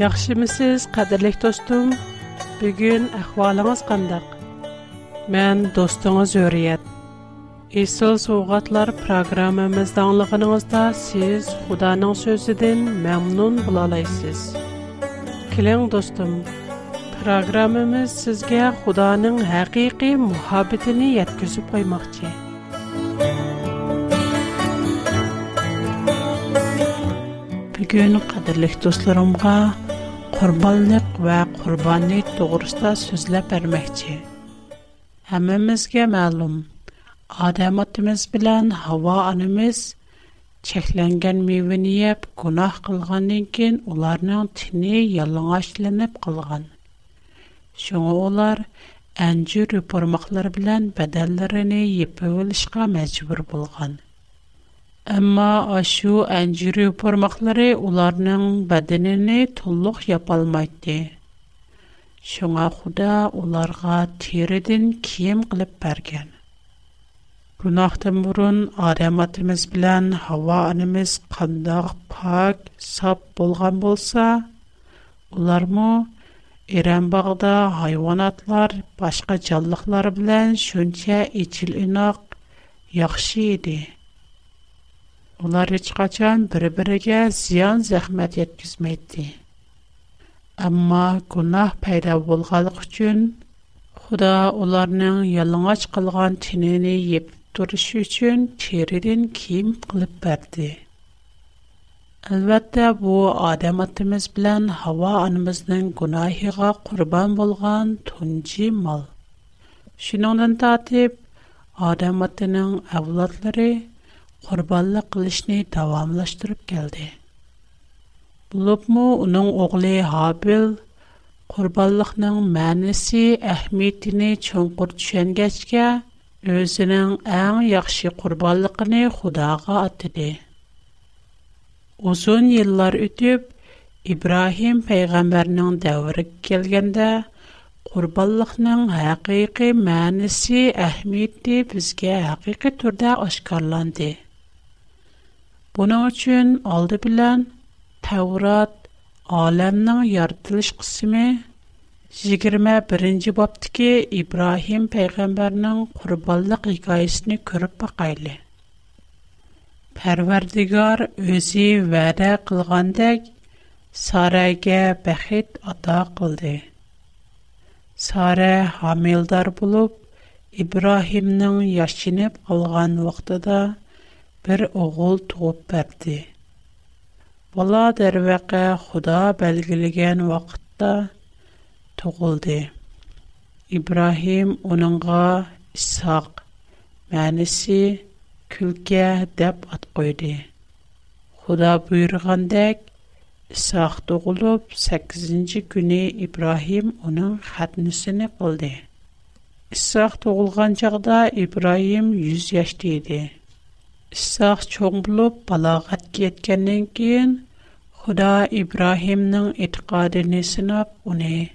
Ýaxşy mysyz, qadyrlyk dostum? Bugün ахвалыңыз nähili? Men dostuňyzy söýýärin. Esil sowgatlar programmamyzdaňl hyňyňyzda siz Hudaňyň sözüden mämmun bolalaýsyz. Keling dostum, programmamyz size сизге haqygyk muhabbetini ýetgizip goýmak üçin. Bugüne qadyrlyk qurbonlik va qurbonlik to'g'risida so'zlab bermoqchi hammamizga ma'lum odam otimiz bilan havo onamiz cheklangan mevani yeb gunoh qilgandan keyin ularning tini yalang'ochlanib qolgan shunga ular anjur yupurmoqlar bilan badallarini yepib olishga Әмма ашу әнҗүри пармаклары уларның бәдененә тулык япалмайды. Шуңа Худа уларга тиредән кием кылып бергән. Гунахтан бурын адамыбыз белән һава анымыз кандак пак, сап булган булса, улармы Иран багыда хайванатлар, башка җанлыклар белән шунча ичил инак яхшы иде олары чүгачан бір-бірігі зиян захмэт еткізмейді. Амма, гунах пайда болғалық чун, худа оларының ялыңа ч қылған тінини ептурышу чун керидин ким қылып бәрді. Альватта, бо адаматымыз білян хава анымыздың гунахиға қурбан болған тунджи мал. Шын оңдан татип, адаматының қурбаллы қылышни давамлаштырып келді. Булупму, уның оғли Хабил қурбаллықның мәнісі Ахмеддіні чонқур түшен гачка өзінің әң яхши қурбаллықни худаға аддиди. Узун еллар үтіп, Ибрахим пейгамбарның дәуырык келгенда қурбаллықның хақиқи мәнісі Ахмедді бізге хақиқи түрда Бунарчын алды белән Тэврат әлемнең ярдтылыш кысмы 21нче бобты ки Ибрахим пәйгамбәрнең курбанлык хикаясен күреп бакылы. Пәрвәрдигар үзе вадә кылгандак Сарагә бәхит ата кылды. Сара hamilдар булып Ибрахимның яшынып алган вакытыда бір оғыл туып бәрді. Бұла дәрвәқі Құда бәлгілеген вақытта туғылды. İbrahim оныңға Исақ мәнісі күлке деп ат қойды. Құда бұйырғандек, Исақ туғылып, 8-ci күні Ибрахим оның хәтінісіні қылды. Исақ туғылған жағда Ибрахим 100 Истақ чоңбылу палағат кеткеннен кейін, Қуда Ибрахимның итқади не сынап уне.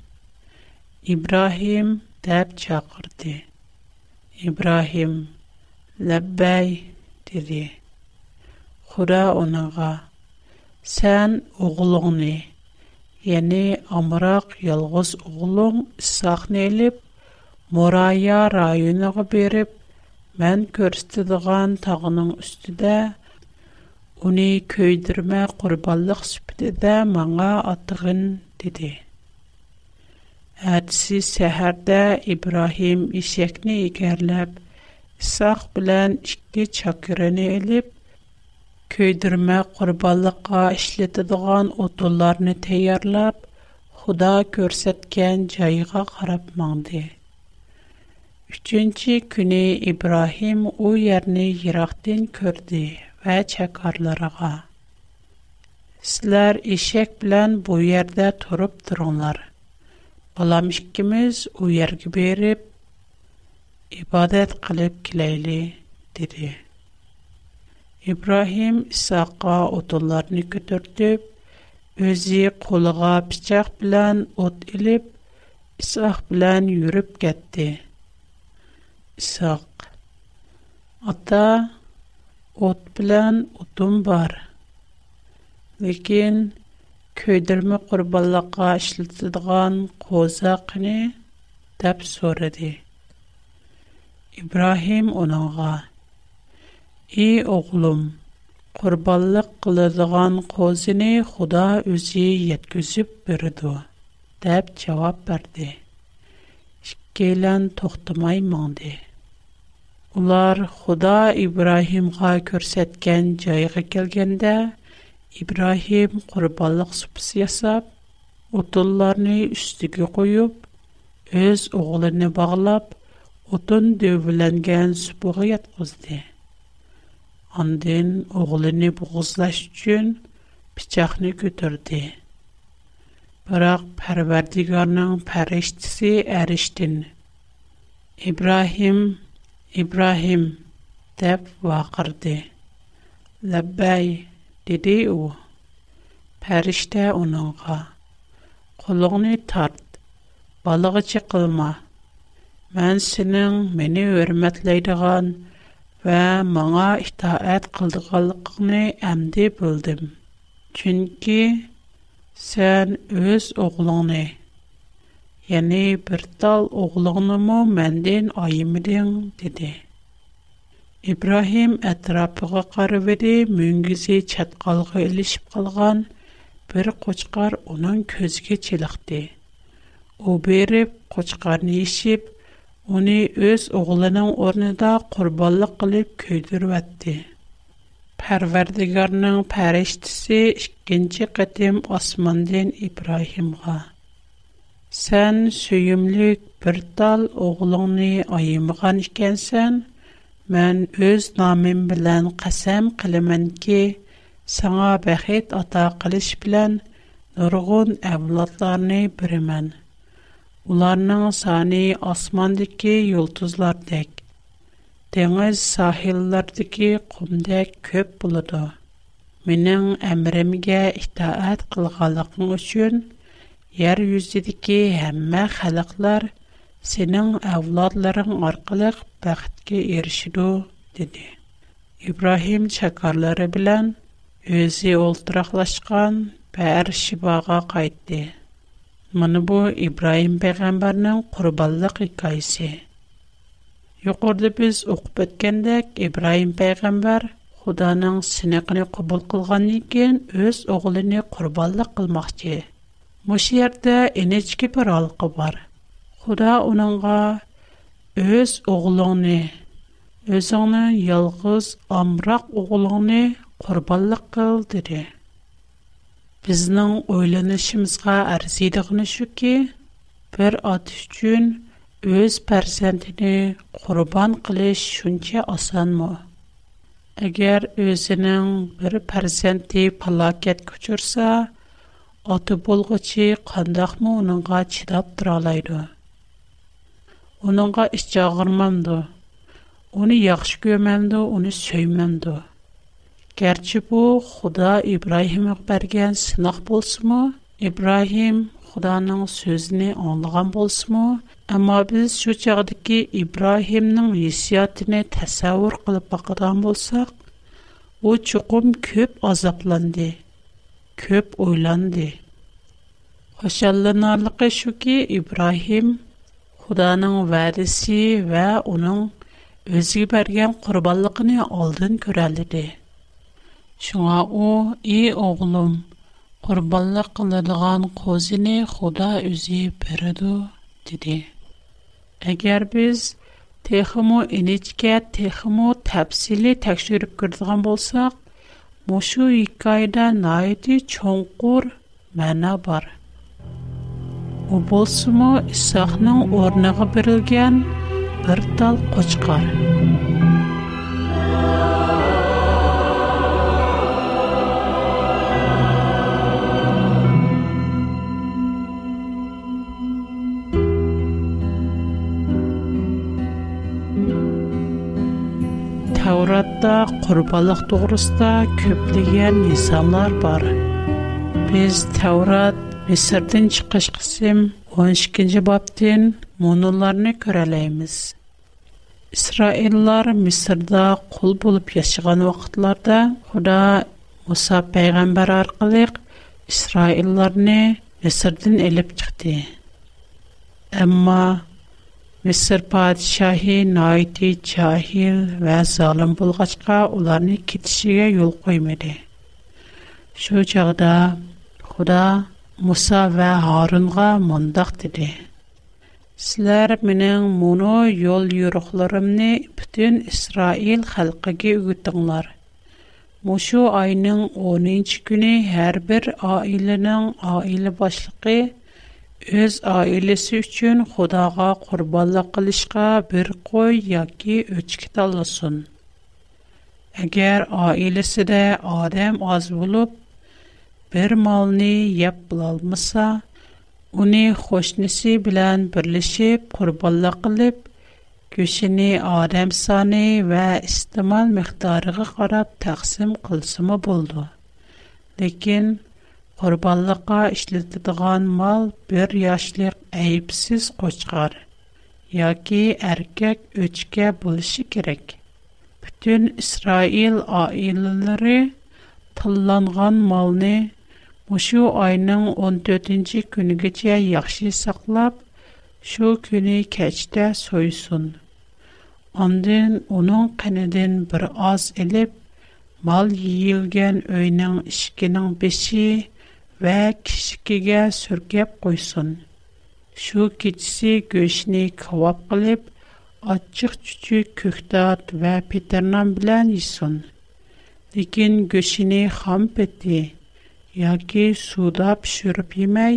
Ибрахим дәб чакрди. Ибрахим, лэббай, диди. Қуда унаға, сен угулуң не? Яни Амырак Йалғыз угулуң исақнеліп, Мурая раюнаға беріп, Мән көрстедіған тағының үстіде, Уни көйдірме құрбалық сүпдеде маңа атығын, деді. Әдісі сәхәрді Ибрахим ішекні игерліп, Исақ білән ішкі чакүріні еліп, көйдірме құрбалыққа ішлетідіған отуларыны тәйярлап, худа көрсеткен жайыға қарап маңды. Üçüncü günü İbrahim o yerini yıraqdan gördü və çəkarlarına. Sizlər eşək bilən bu yerdə turub durunlar. Balam ikimiz o yerə berib, ibadət qılıb kiləyli, dedi. İbrahim İsaqa otullarını götürdüb, özü qoluğa bıçaq bilən ot ilib, İsaq bilən yürüb getdi.'' ساق. ата, от билан отун бар. Леген, көйдірми қурбаллақа ашлитадыған коза қыни деп суриди. Ибрахим онанга, И оғлум, қурбаллық қылыдған козыни худа үзі еткізіп бириду, деп чавап барди. Шиккейлен тохтымай Ular Худа İbrahimğa көрсәткән җайга килгәндә, İbrahim курбанлык супсы ясап, утынларны үстигә куеп, өз оглыны баглап, утын дөвләнгән супыга яткызды. Андан оглыны бугызлаш өчен пичакны көтөрде. Бирок Парвардигарның фәрештәсе әриштин. İbrahim Ибрахим деп вақырди. Лаббай, дидиу, пәріште унуға. Кулуғни тарт, балығы чи қылма. Мен сіның мені өрметлейдіған ва маңа іхтаэт қылдығалықны әмди бүлдім. Чынки сен öz оғлуғни. Yani bir tal oğlanımı menden ayımdın dedi. İbrahim ətrafıqa qarıvedi, müngüzi çatqalğı ilişib qalğan bir qoçqar onun közgə çiliqdi. O berib, qoçqarını işib, Оны өз оғлының орныда құрбалық қылып көйдіріп әтті. Пәрвердігарның пәрештісі ішкенші қытым османден Ибрахимға. Сен сөйімлік бір тал оғылыңны айымыған ішкенсен, мән өз намин білән қасам қылымын ке, саңа бәхет ата қылыш білән нұрғын әвладларыны бірімен. Уларның саны асмандыке юлтызлар дек. Деңіз сахиллардыке құмдек көп бұлыды. Менің әмірімге ітаат қылғалықың үшін – Яр юз дидке һәммә халыклар сенең авлодларың аркылы бахтка dedi. диде. Ибрахим чәкәрләре белән үзее ултраклашкан бәр шибаğa кайтты. Буны бу Ибрахим пәйгамбернең курбанлык хикаясе. Юкурдебез укып беткәндә Ибрахим пәйгамбер Худаның синекне кабул кылганнан кин үз огылын курбанлык Мұш ерді әнечке бір алқы бар. Құда оныңға өз оғылыңны, өзіңнің елғіз амрақ оғылыңны құрбалық қыл дірі. Біздің ойланышымызға әрзейдіғіні шүкі, бір ат үшін өз пәрсәндіні құрбан қылыш шүнче асан мұ? Әгер өзінің бір пәрсәнді палакет күчірса, Аты болғычы чи, мұ оныңға чидап тұралайды. Оныңға іш жағырмамды. Оны яқшы көмемді, оны сөймемді. Кәрчі бұ, Худа Ибрахим өкберген сынақ болсы мұ? Худаның сөзіне аңлыған болсы мұ? Әмі біз шу чағды ки Ибрахимның есиятіне тәсәуір қылып бақыдан болсақ, о чуқым көп азапланды көп ойланды. Хошалланарлыгы шуки Ибрахим Худаның вәрисе вә уның өзге бергән курбанлыгын алдын күрәлде. Шуңа у и оглым курбанлык кылдырган козыны Худа үзе бирде диде. Әгәр без техмо инечкә техмо тәфсиле тәкъшүрүп кердегән булсак, Мошу икайда найди чонкур мана бар. У болсумо Исахның орныгы берилген бир тал кочкар. Тауратта құрбалық тоғырыста көпліген инсанлар бар. Біз Таурат Месірдің шықыш қысым 12-кенде баптен мұныларыны көрәлейміз. Исраиллар Месірда кул болып ешіған уақытларда құда Муса пәйғамбар арқылық Исраиллар не Месірдің әліп чықты. Әмма Мисыр падишаһи найти чахил ва залым булгачка уларны китишигә юл коймады. Шу чагда Худа Муса ва Харунга мондак диде. Силәр менең моны юл юрыкларымны бүтән Исраил халкыгә үтәңләр. Мушу айның 10-нчы көне һәрбер аиленең аиле башлыгы o'z oilasi uchun xudoga qurbonlik qilishga bir qo'y yoki o'chki tanlasin agar oilasida odam az bo'lib bir molni yeb bilolmasa uni qo'shnisi bilan birlashib qurbonlik qilib go'shini odam soni va istimal miqdoriga qarab taqsim qilsimi bo'ldi lekin Qurbanlıqqa isletiladigan mal 1 yaşlıq äyipsiz qoçqarı yoki erkek üçka bulishi kerak. Bütün İsrail oilalari qılınğan malni bu ayning 14-künüge chey yaxşı saqlab, şu günü keçde soyusun. Ondan onun kenelinden bir oz ilib, mal yiyilgen öyning ishkining beşi va kishikiga surkab qo'ysin shu kechisi go'shtni kavob qilib achchiq chuchuk ko'kdat va petirnon bilan yesin lekin go'shtini xom peti yoki suvda pishirib yemay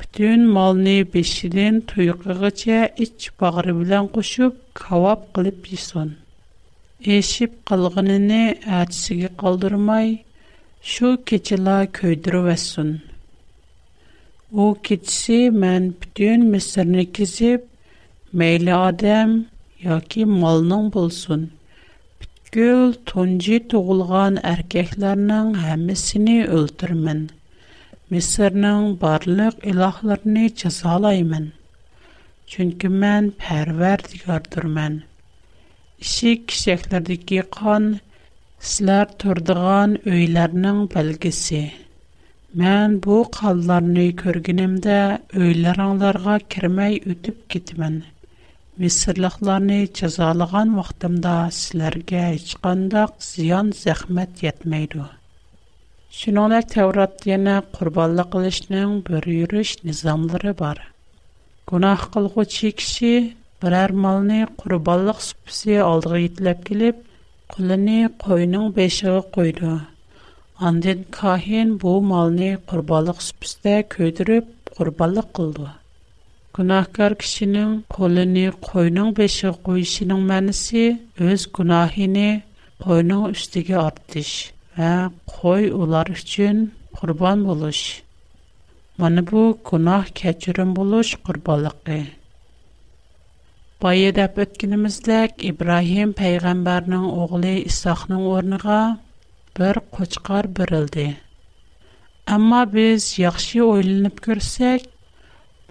butun molni beshidan tuyqig'icha ich bag'ri bilan qo'shib kavob qilib yesin eshib qilg'inini atisiga qoldirmay Шу киджила көйдіру вәссун. У киджиси мэн бидын мисырни кизип, мэйли адэм, яки малнын болсун. Бидгіл тонджи туғылған аркэхларнын хэмісіни өлтір мэн. Мисырнын барлык илахларни чазалай мэн. Чунки мэн пәрверд ігардыр мэн. Иши кишэхлерді кийхан, Сілер тұрдыған өйлерінің бәлгісі. Мен бу қалыларын өй көргенімді өйлер аңларға кірмей өтіп кетімін. Месірліқларыны жазалыған вақтымда сілерге ешқандақ зиян зәхмет етмейді. Шынуна тәурат дені құрбалы қылышының бір үйріш низамлары бар. Гунақ қылғы чекші бірәр малны құрбалық сүпісі алдығы етіліп келіп, Qolani qo'yning beshig'i qo'ydi. Ondan kahin bu molni qurbonlik spishta ko'tirib, qurbonlik qildi. Gunohkor kishining qolani qo'yning beshig'i qo'yishining ma'nosi o'z gunohini qo'yno ustiga orttirish va qo'y ular uchun qurbon bo'lish. Mana bu gunoh kechirim bo'lish qurbonligi. Бай деп Ибрахим пәйғамбарның оғылы Исақның орныға бір қочқар бірілді. Әмма біз яқшы ойлынып көрсек,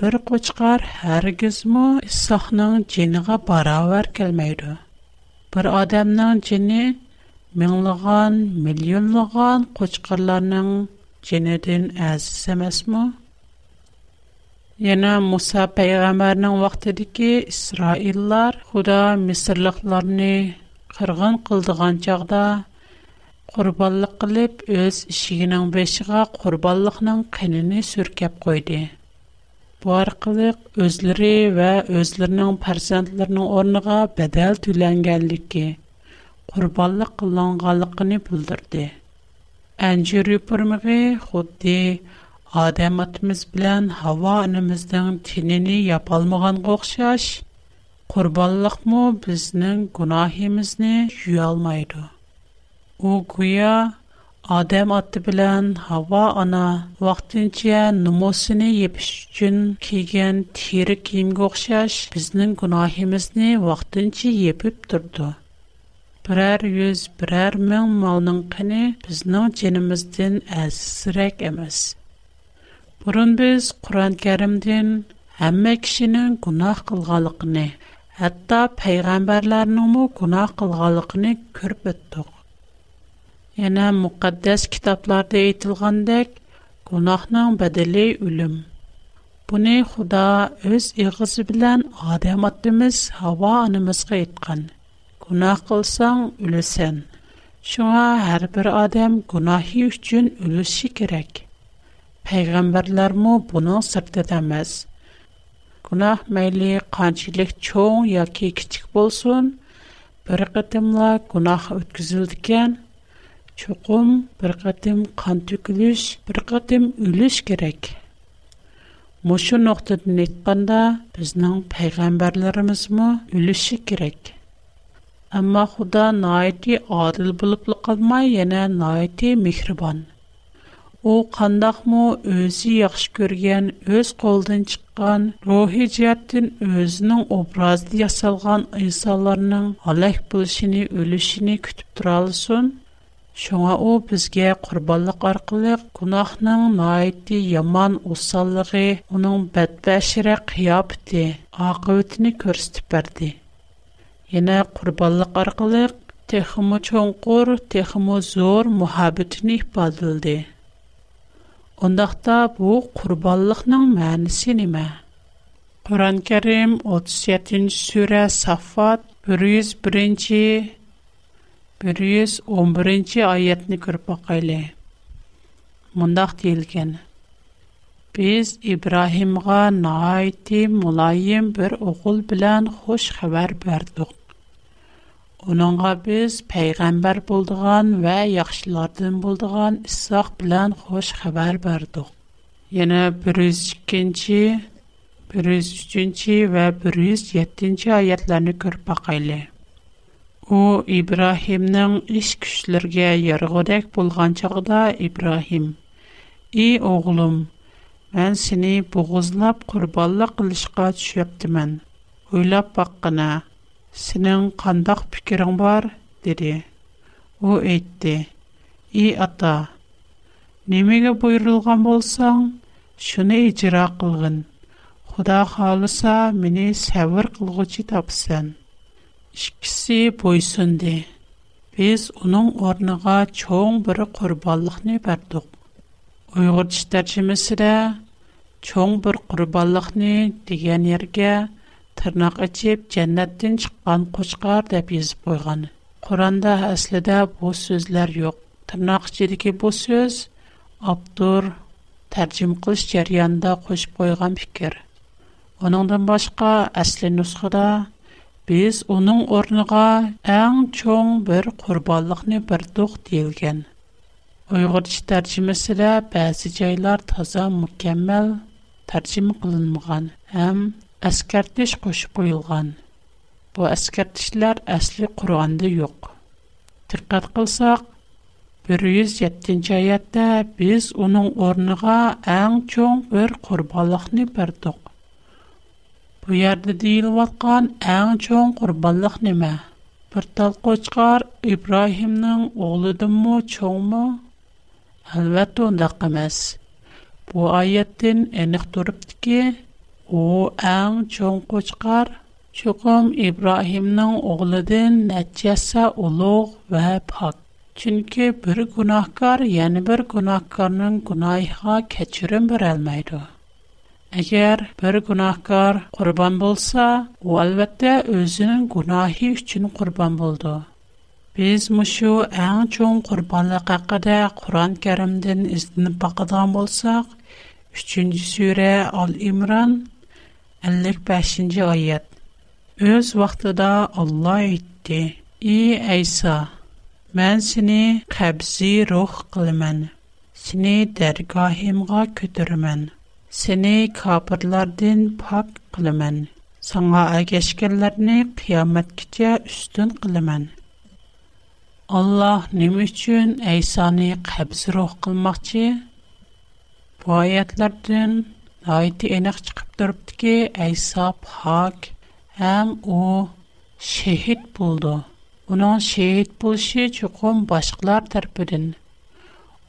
бір қочқар әргіз мұ Исақның женіға бара өр келмейді. Бір адамның жені мұңлыған, миллионлыған қочқарларының жені дүн Яна Муса пайгамбарның вақтыды ки Исраиллар Худа Мисрлыкларны кырган кылдыган чагда курбанлык кылып өз ишигинең бешиге курбанлыкның кынын сүркеп койды. Бу аркылы өзләре ва өзләренең фарзандларының орныга бадал төләнгәнлеге курбанлык кылынганлыгын билдирде. Анҗир юпырмыгы худди Адам атымыз білән хава анымыздың тинені япалмыған қоқшаш, құрбалық му бізнің күнахимізні жүйалмайды. О күйя, Адам аты білән хава ана вақтынче нумосыны епіш үчін кейген тері кейім қоқшаш бізнің күнахимізні вақтынче епіп тұрды. Бірәр үз, бірәр мүн малның қыны бізнің ченіміздің әзісірек әміз. Бұрын біз Құран кәрімдің әмі кішінің күнақ қылғалықыны, әтті пәйғамбарларының мұ күнақ қылғалықыны көріп өттіқ. Енә мұқаддәс кітапларды етілғандек, күнақның бәділі үлім. Бұны Құда өз иғызы білән адам аттымыз хава анымызға етқан. Күнақ қылсаң үлісен. Шуңа әрбір адам күнахи үшін үлісі Peygamberlermu bunu sırtdətəməz. Günah məyli qancılıq çoğ ya ki kiçik bolsun, bir qıtımla günah ötküzüldükən, çoğum bir qıtım qan tükülüş, bir qıtım ülüş gerek. Muşu noktadın etkanda biznin peygamberlerimiz mu ülüşü gerek. Amma xuda naiti adil bulup lıqılmay, yana О қандаймы, өзі яхшы көрген, өз қолдан шыққан, роҳияттың өзінің образды жасалған инсандарының алайқ бұл сөні күтіп тұралсын. Шонға ол бізге құрбандық арқылық, күнәнің найті, яман ұсалдары, оның бәтбешріқ хиабыты ақиәтын көрсетіп берді. Ене құрбандық арқылық техимы чоңқор, техимы зор muhabbetini падылды. Ондақта бұл құрбанлықның мәнісі неме? Құран Кәрім 37-ші сүре Сафат 101-ші 111-ші аятны көріп бақайлы. Мұндақ дейілген. Biz İbrahimğa naiti мұлайым бір оғыл білән хош қабар bərdik. Onunğa biz peyğəmbər bulduğan və yaxşılardan bulduğan İsaq bilən xoş xəbər verdik. Yenə 102-ci, 103-cü və 107-ci ayətlərini görüb baxaylı. O İbrahimnin iş güclərə yarğıdak bolğan çağda İbrahim: "Ey oğlum, mən səni boğuzlab qurbanlıq qilishqa düşüptimin. Ойлап баққына, Сенин кандак пикирин бар? деди. У айтты. И ата, немеге буйрылган болсаң, шуны ижра кылгын. Худа халыса, мени сабыр кылгычы тапсын. Ишкиси бойсунды. без уның орныга чоң бир курбанлыкны бердик. Уйгырчы тәрҗемәсендә чоң бир курбанлыкны дигән ергә tırnaq açıb cənnətdən çıxan qoçqar deyə yazıb qoyğan. Quranda əslində bu sözlər yox. Tırnaq içindəki bu söz avtor tərcüm qilish jarayonida qo'shib qo'ygan fikr uningdan boshqa asli nusxada biz uning o'rniga eng cho'ng bir qurbonlikni berdiq deyilgan uyg'urcha tarjimasida ba'zi joylar toza mukammal tarjima qilinmagan ham әскәртіш қошып ойылған. Бұ әскәртішлер әсілі құрғанды йоқ. Тірқат қылсақ, 107-ші аятта біз оның орныға әң чоң бір құрбалықны бірдіқ. Бу ярды дейіл ватқан әң чоң құрбалық неме? Бір тал қочқар Ибрахимның оғлыдың мұ чоң мұ? Әлбәт ондақ емес. Бұ аяттен әніқ тұрыптыке, О ал чонко чыгар чухом Ибрахимның огылы ди нәччәса улы ғәбһ. Чөнки бер гынаһкар яны бер гынаһкарның гынаһын кечүрэмөрәлмәйдо. Әгәр бер гынаһкар курбан булса, ул әлбәттә özенең гынаһи өчен курбан булды. Без мошыу ә чон курбанлы хакыда Куран Кәримдән изын бакыдан булсак, 3-нче сүре, 55. let bash enjoy it. Öz vaqtında Allah aittî: "Ey Aysa, mən seni qəbz-ruh qılman, seni də rəqahimğa götürəm, seni kəfərlərdən pax qılman, sənə ağə şəkərlərni qiyamətə qədər üstün qılman." Allah nə üçün Aysanı ruh qılmaqçı? Bu ayətlərdən Әйтә иде аны тик торып ди ке, әсәп һак һәм ул шәһид булды. Уның шәһид булшы чукон башкалар тәрпирен.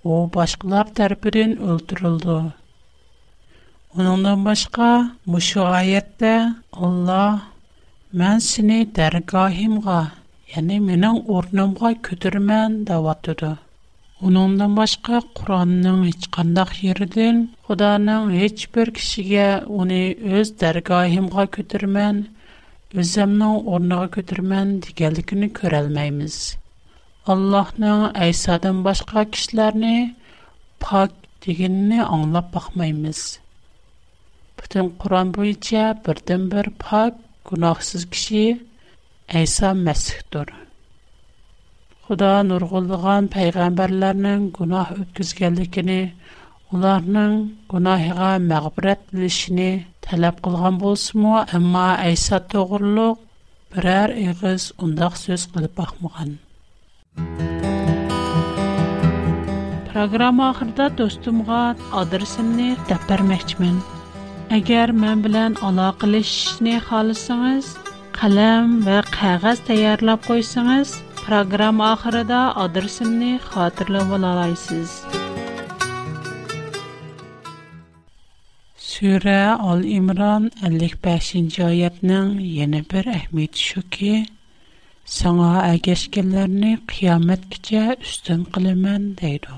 У башкалар тәрпирен ултырылды. Уныңдан башка бу суаетте Алла мен сине дәргаһимга, яни менән урнамга көтәрмән дәват Onundan başqa Qur'anın heç qandaş yerindən Xudanın heç bir kişiyə onu öz dərgahımğa götürmən, özümün ornuğa götürmən digəlikini görə bilməyimiz. башка Əysadan başqa kişiləri pak deyinini anlap baxmayımız. Bütün Qur'an boyunca birdən bir pak, Айса kişi Худа нургылган пайгамбарларның гунах үткізгәлікіні, оларның гунахыға мәғбірәт білішіні тәләп қылған болсыму, әмма әйса тоғырлық бірәр иғыз ұндақ сөз қылып бақмыған. Программа ахырда достымға адырсымны тәппір мәкчімін. Әгер мән білән ала қылышыны қалысыңыз, қалам вә қағаз тәйәрлап қойсыңыз – Программ ахырыда адресымны хатырлы болалайсыз. Сүре Ал Имран 55-й аятның яны бер әһмит шуки саңа әгәшкәннәрне қиямат кичә үстән кылыман дейди.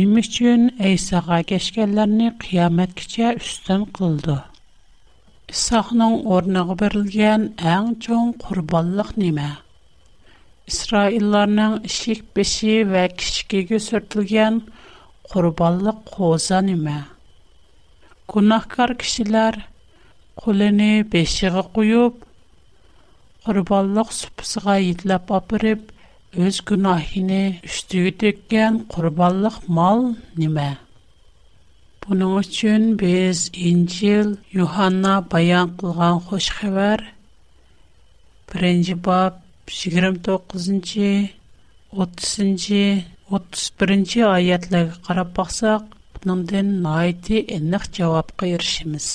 Ним өчен Әйсага әгәшкәннәрне қиямат кичә үстән кылды? Исахның орныгы берилгән әң чоң курбанлык нима? Исроилларның эш беши һәм кичкге сөртілгән курбанлык коза нимә? Кунаклар кешеләр кулын бешигә куып, курбанлык супсыга итләп апрып, үз гынаһын үстүдекгән курбанлык мал нимә? Буның өчен Без Инҗил Йоханна баян кылган яхшы хәбар 1 29-30-31 айетлігі қарап бақсақ, бұныңден найты әніқ жауапқа ершіміз.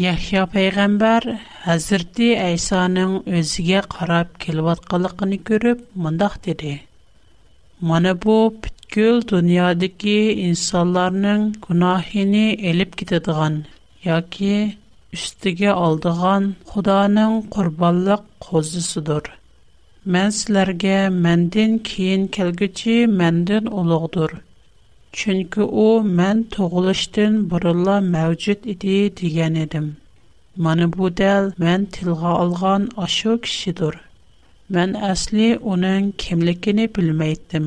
Яхия пайғамбар әзірді әйсаның өзіге қарап келуат қалықыны көріп, мұндақ деді. Мәні бұл пүткіл дүниадығы инсаларының күнахыны әліп кетедіған, яке üstiga oldigan xudoning qurbonliq qo'zisidir man sizlarga mandan keyin kelguchi mandan ulug'dir chunki u man tug'ilishdan burunla mavjud edi degan edim Mani bu dal man tilg'a olgan ashu kishidir man asli uning kimligini bilmaydim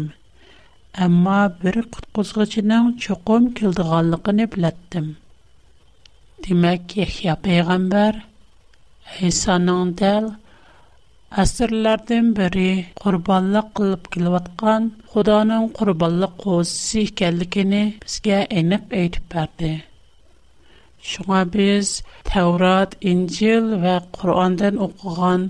ammo bir qutqizg'ichining cho'qim keldiganligini bilatdim Demek که خیا پیغمبر عیسی نان دل اثر لردم بری قربان قلب کلوت قان خدا نان قربان قوسی کل کنه بس گه اینف ایت پرده شما بیز تورات انجیل و قرآن دن اقوان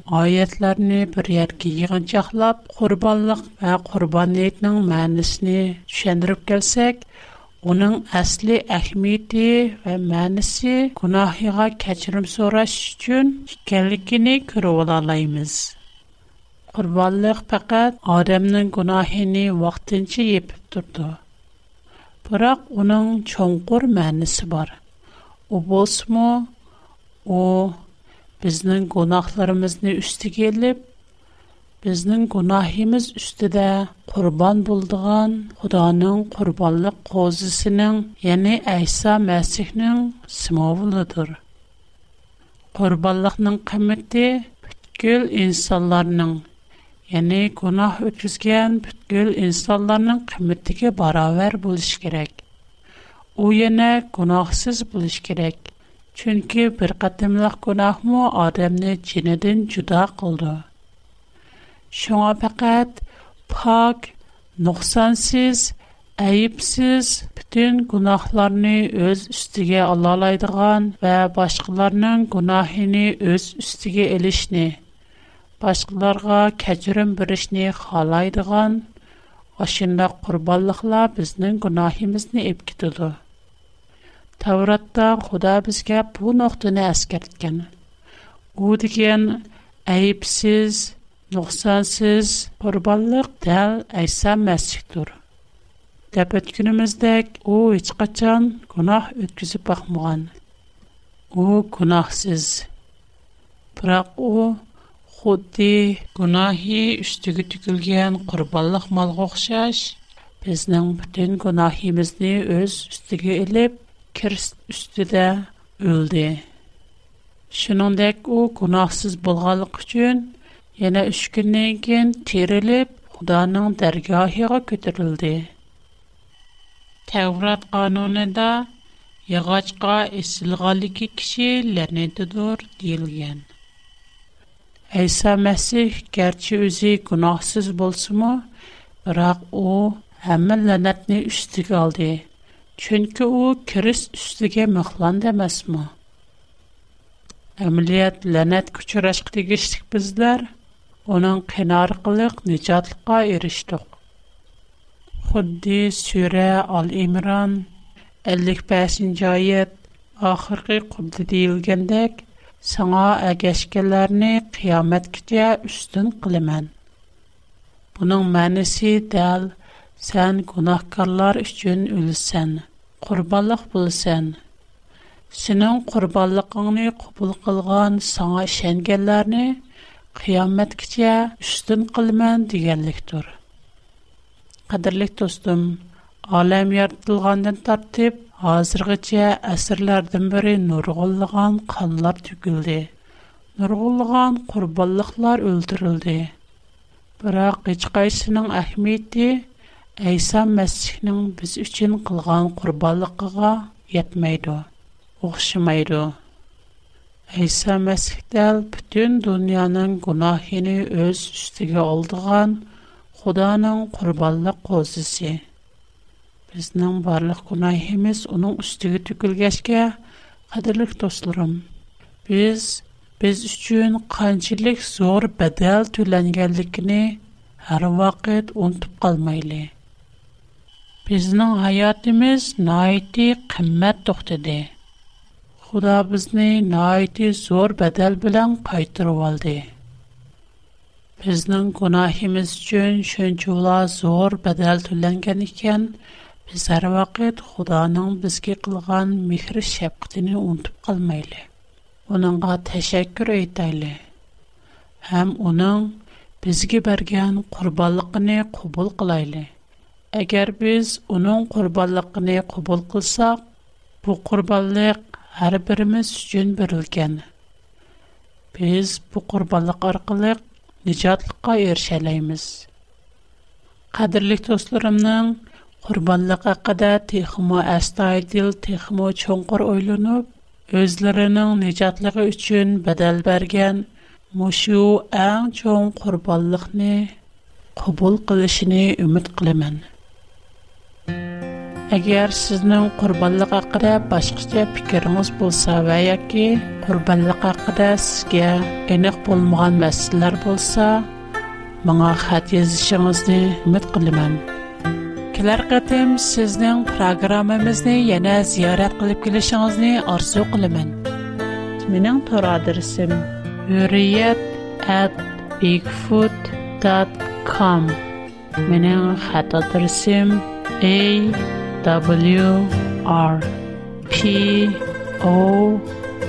Onun əsli əhmiyyəti və mənisi günahığa keçirim soraş üçün ikənlikini görüb alalayımız. Qurbanlıq fəqət Adəmnin günahını vaxtınca yepib durdu. Бірақ оның чоңқур мәнісі бар. O болсымы, o bizning gunohlarimizni ustiga elib бізнің гунахимыз үстіде қурбан болдыған Құданың Құрбаллық Қозысының яни Айса Мәсихның Симовылыдыр. Құрбаллықның кімитті біткіл инсаларының яни гунах үткізген біткіл инсаларының кімиттіки барауэр булыш керек. У яна гунахсиз булыш керек. Чунки біргадымлах гунахмы адамни чинадын жуда қылды. Шуңа фақат пак, нұқсансыз, әйіпсіз бүтін гунахларны өз үстіге алалайдыған вә башқаларның гунахini өз үстіге елішні, башқаларға кәчірім бірішні халайдыған, ашында құрбаллықла біздің гунахимізні епкетуду. Тавратта Худа бізге бұл нұқтыны әскерткені. О деген әйіпсіз, Нохсансыз курубаллық тәл айса мәсіхтур. Тәпэт күніміздәк оу ичқачан кунах өткізі бахмұған. Оу кунахсыз. Бірақ оу худди кунахи үстігі түкілген курубаллық мал ғохшаш, біздің бүтін кунахимізді өз үстігі іліп, кирс үстіда үлді. Шынандэк оу кунахсыз болғалық үчын, Yana 3 kundan keyin terilib, Xudoning dargohiga ko'tarildi. Tavrat qonunida yog'ochqa esilganligi kishi la'natidir deyilgan. Әйса Мәсих гәрче үзе гунахсыз болсымы, бірақ о әмі ләнәтні үстіге алды. Чөнкі о кіріс үстіге мұхлан дәмәсмі. Әмілият ләнәт күчірәшқ дегештік біздер – آنان کنار قلق نجات قایر شد. خودی سوره 55 ایمران، الیک پس انجایت آخر قبض دیل گندک سعاه اگشکلر نه قیامت کتیا یستن قلمان. بنو منسی دل سان گناهکارلر یشون یلسن قرباله بلسن. سنون قرباله Қиямэт кице, үстын қылымен дигенлик тур. Қадырлик, тостым, алам ярдылғанден тартип, азырғице, әсірлердің біри нұрғылыған қанлар түгілді. Нұрғылыған қурбаллықлар үлдірілді. Бірақ, ғичқайсының Ахмедді, Айсан Мәссихниң біз үчін қылған қурбаллықыға ятмайды, оғшымайды. Әйса Мәсіхтәл бүтін дүнияның күнахіні өз үстіге олдыған Құданың құрбалық қозысы. Бізнің барлық күнахіміз оның үстіге түкілгәшке қадырлық тосылырым. Біз, біз үшін қанчылық зор бәдәл түләнгәлікіні әр вақыт ұнтып қалмайлы. Бізнің айатымыз найты қыммәт тоқтыды. Худа бизни найти зор бадал билан қайтырып алды. Бизнинг гунохимиз учун шунчула зор бадал тўланган экан, биз ҳар вақт Худонинг бизга қилган меҳр шафқатини унутиб қолмайли. Унинга ташаккур айтайли. Ҳам унинг бизга берган қурбонлигини қабул қилайли. Агар биз унинг қурбонлигини қабул қилсак, бу қурбонлик har birimiz uchun berilgan biz bu qurbonlik orqali nijotlikqa erishalaymiz qadrli do'stlarimning qurbonlik haqida texmo astoydil texmo cho'nqur o'ylanib o'zlarining nijotligi uchun badal bergan mushu ang cho'ng qurbonlikni qabul qilishini umid qilaman Әгәр сезнең корбанлык хакында башкача фикереңез булса вә яки корбанлык хакында сезгә энек булмаган мәсьәләләр булса, моңа хат язышыгызны үмид кылам. Келәр кәтем сезнең программамызны яңа зиярат кылып килешегезне арзу кылам. Минең тор адресым hurriyet@bigfoot.com. Минең хат адресым W R P O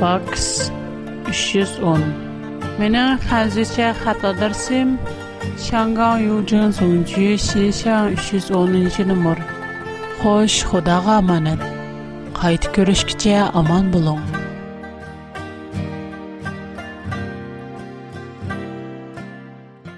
Box 310. Менің қазіше қат адарсым Шанган Юджин Сунчи 310-ші нұмыр. Қош, Құдаға аманын. Қайты көрішкіте аман болуң.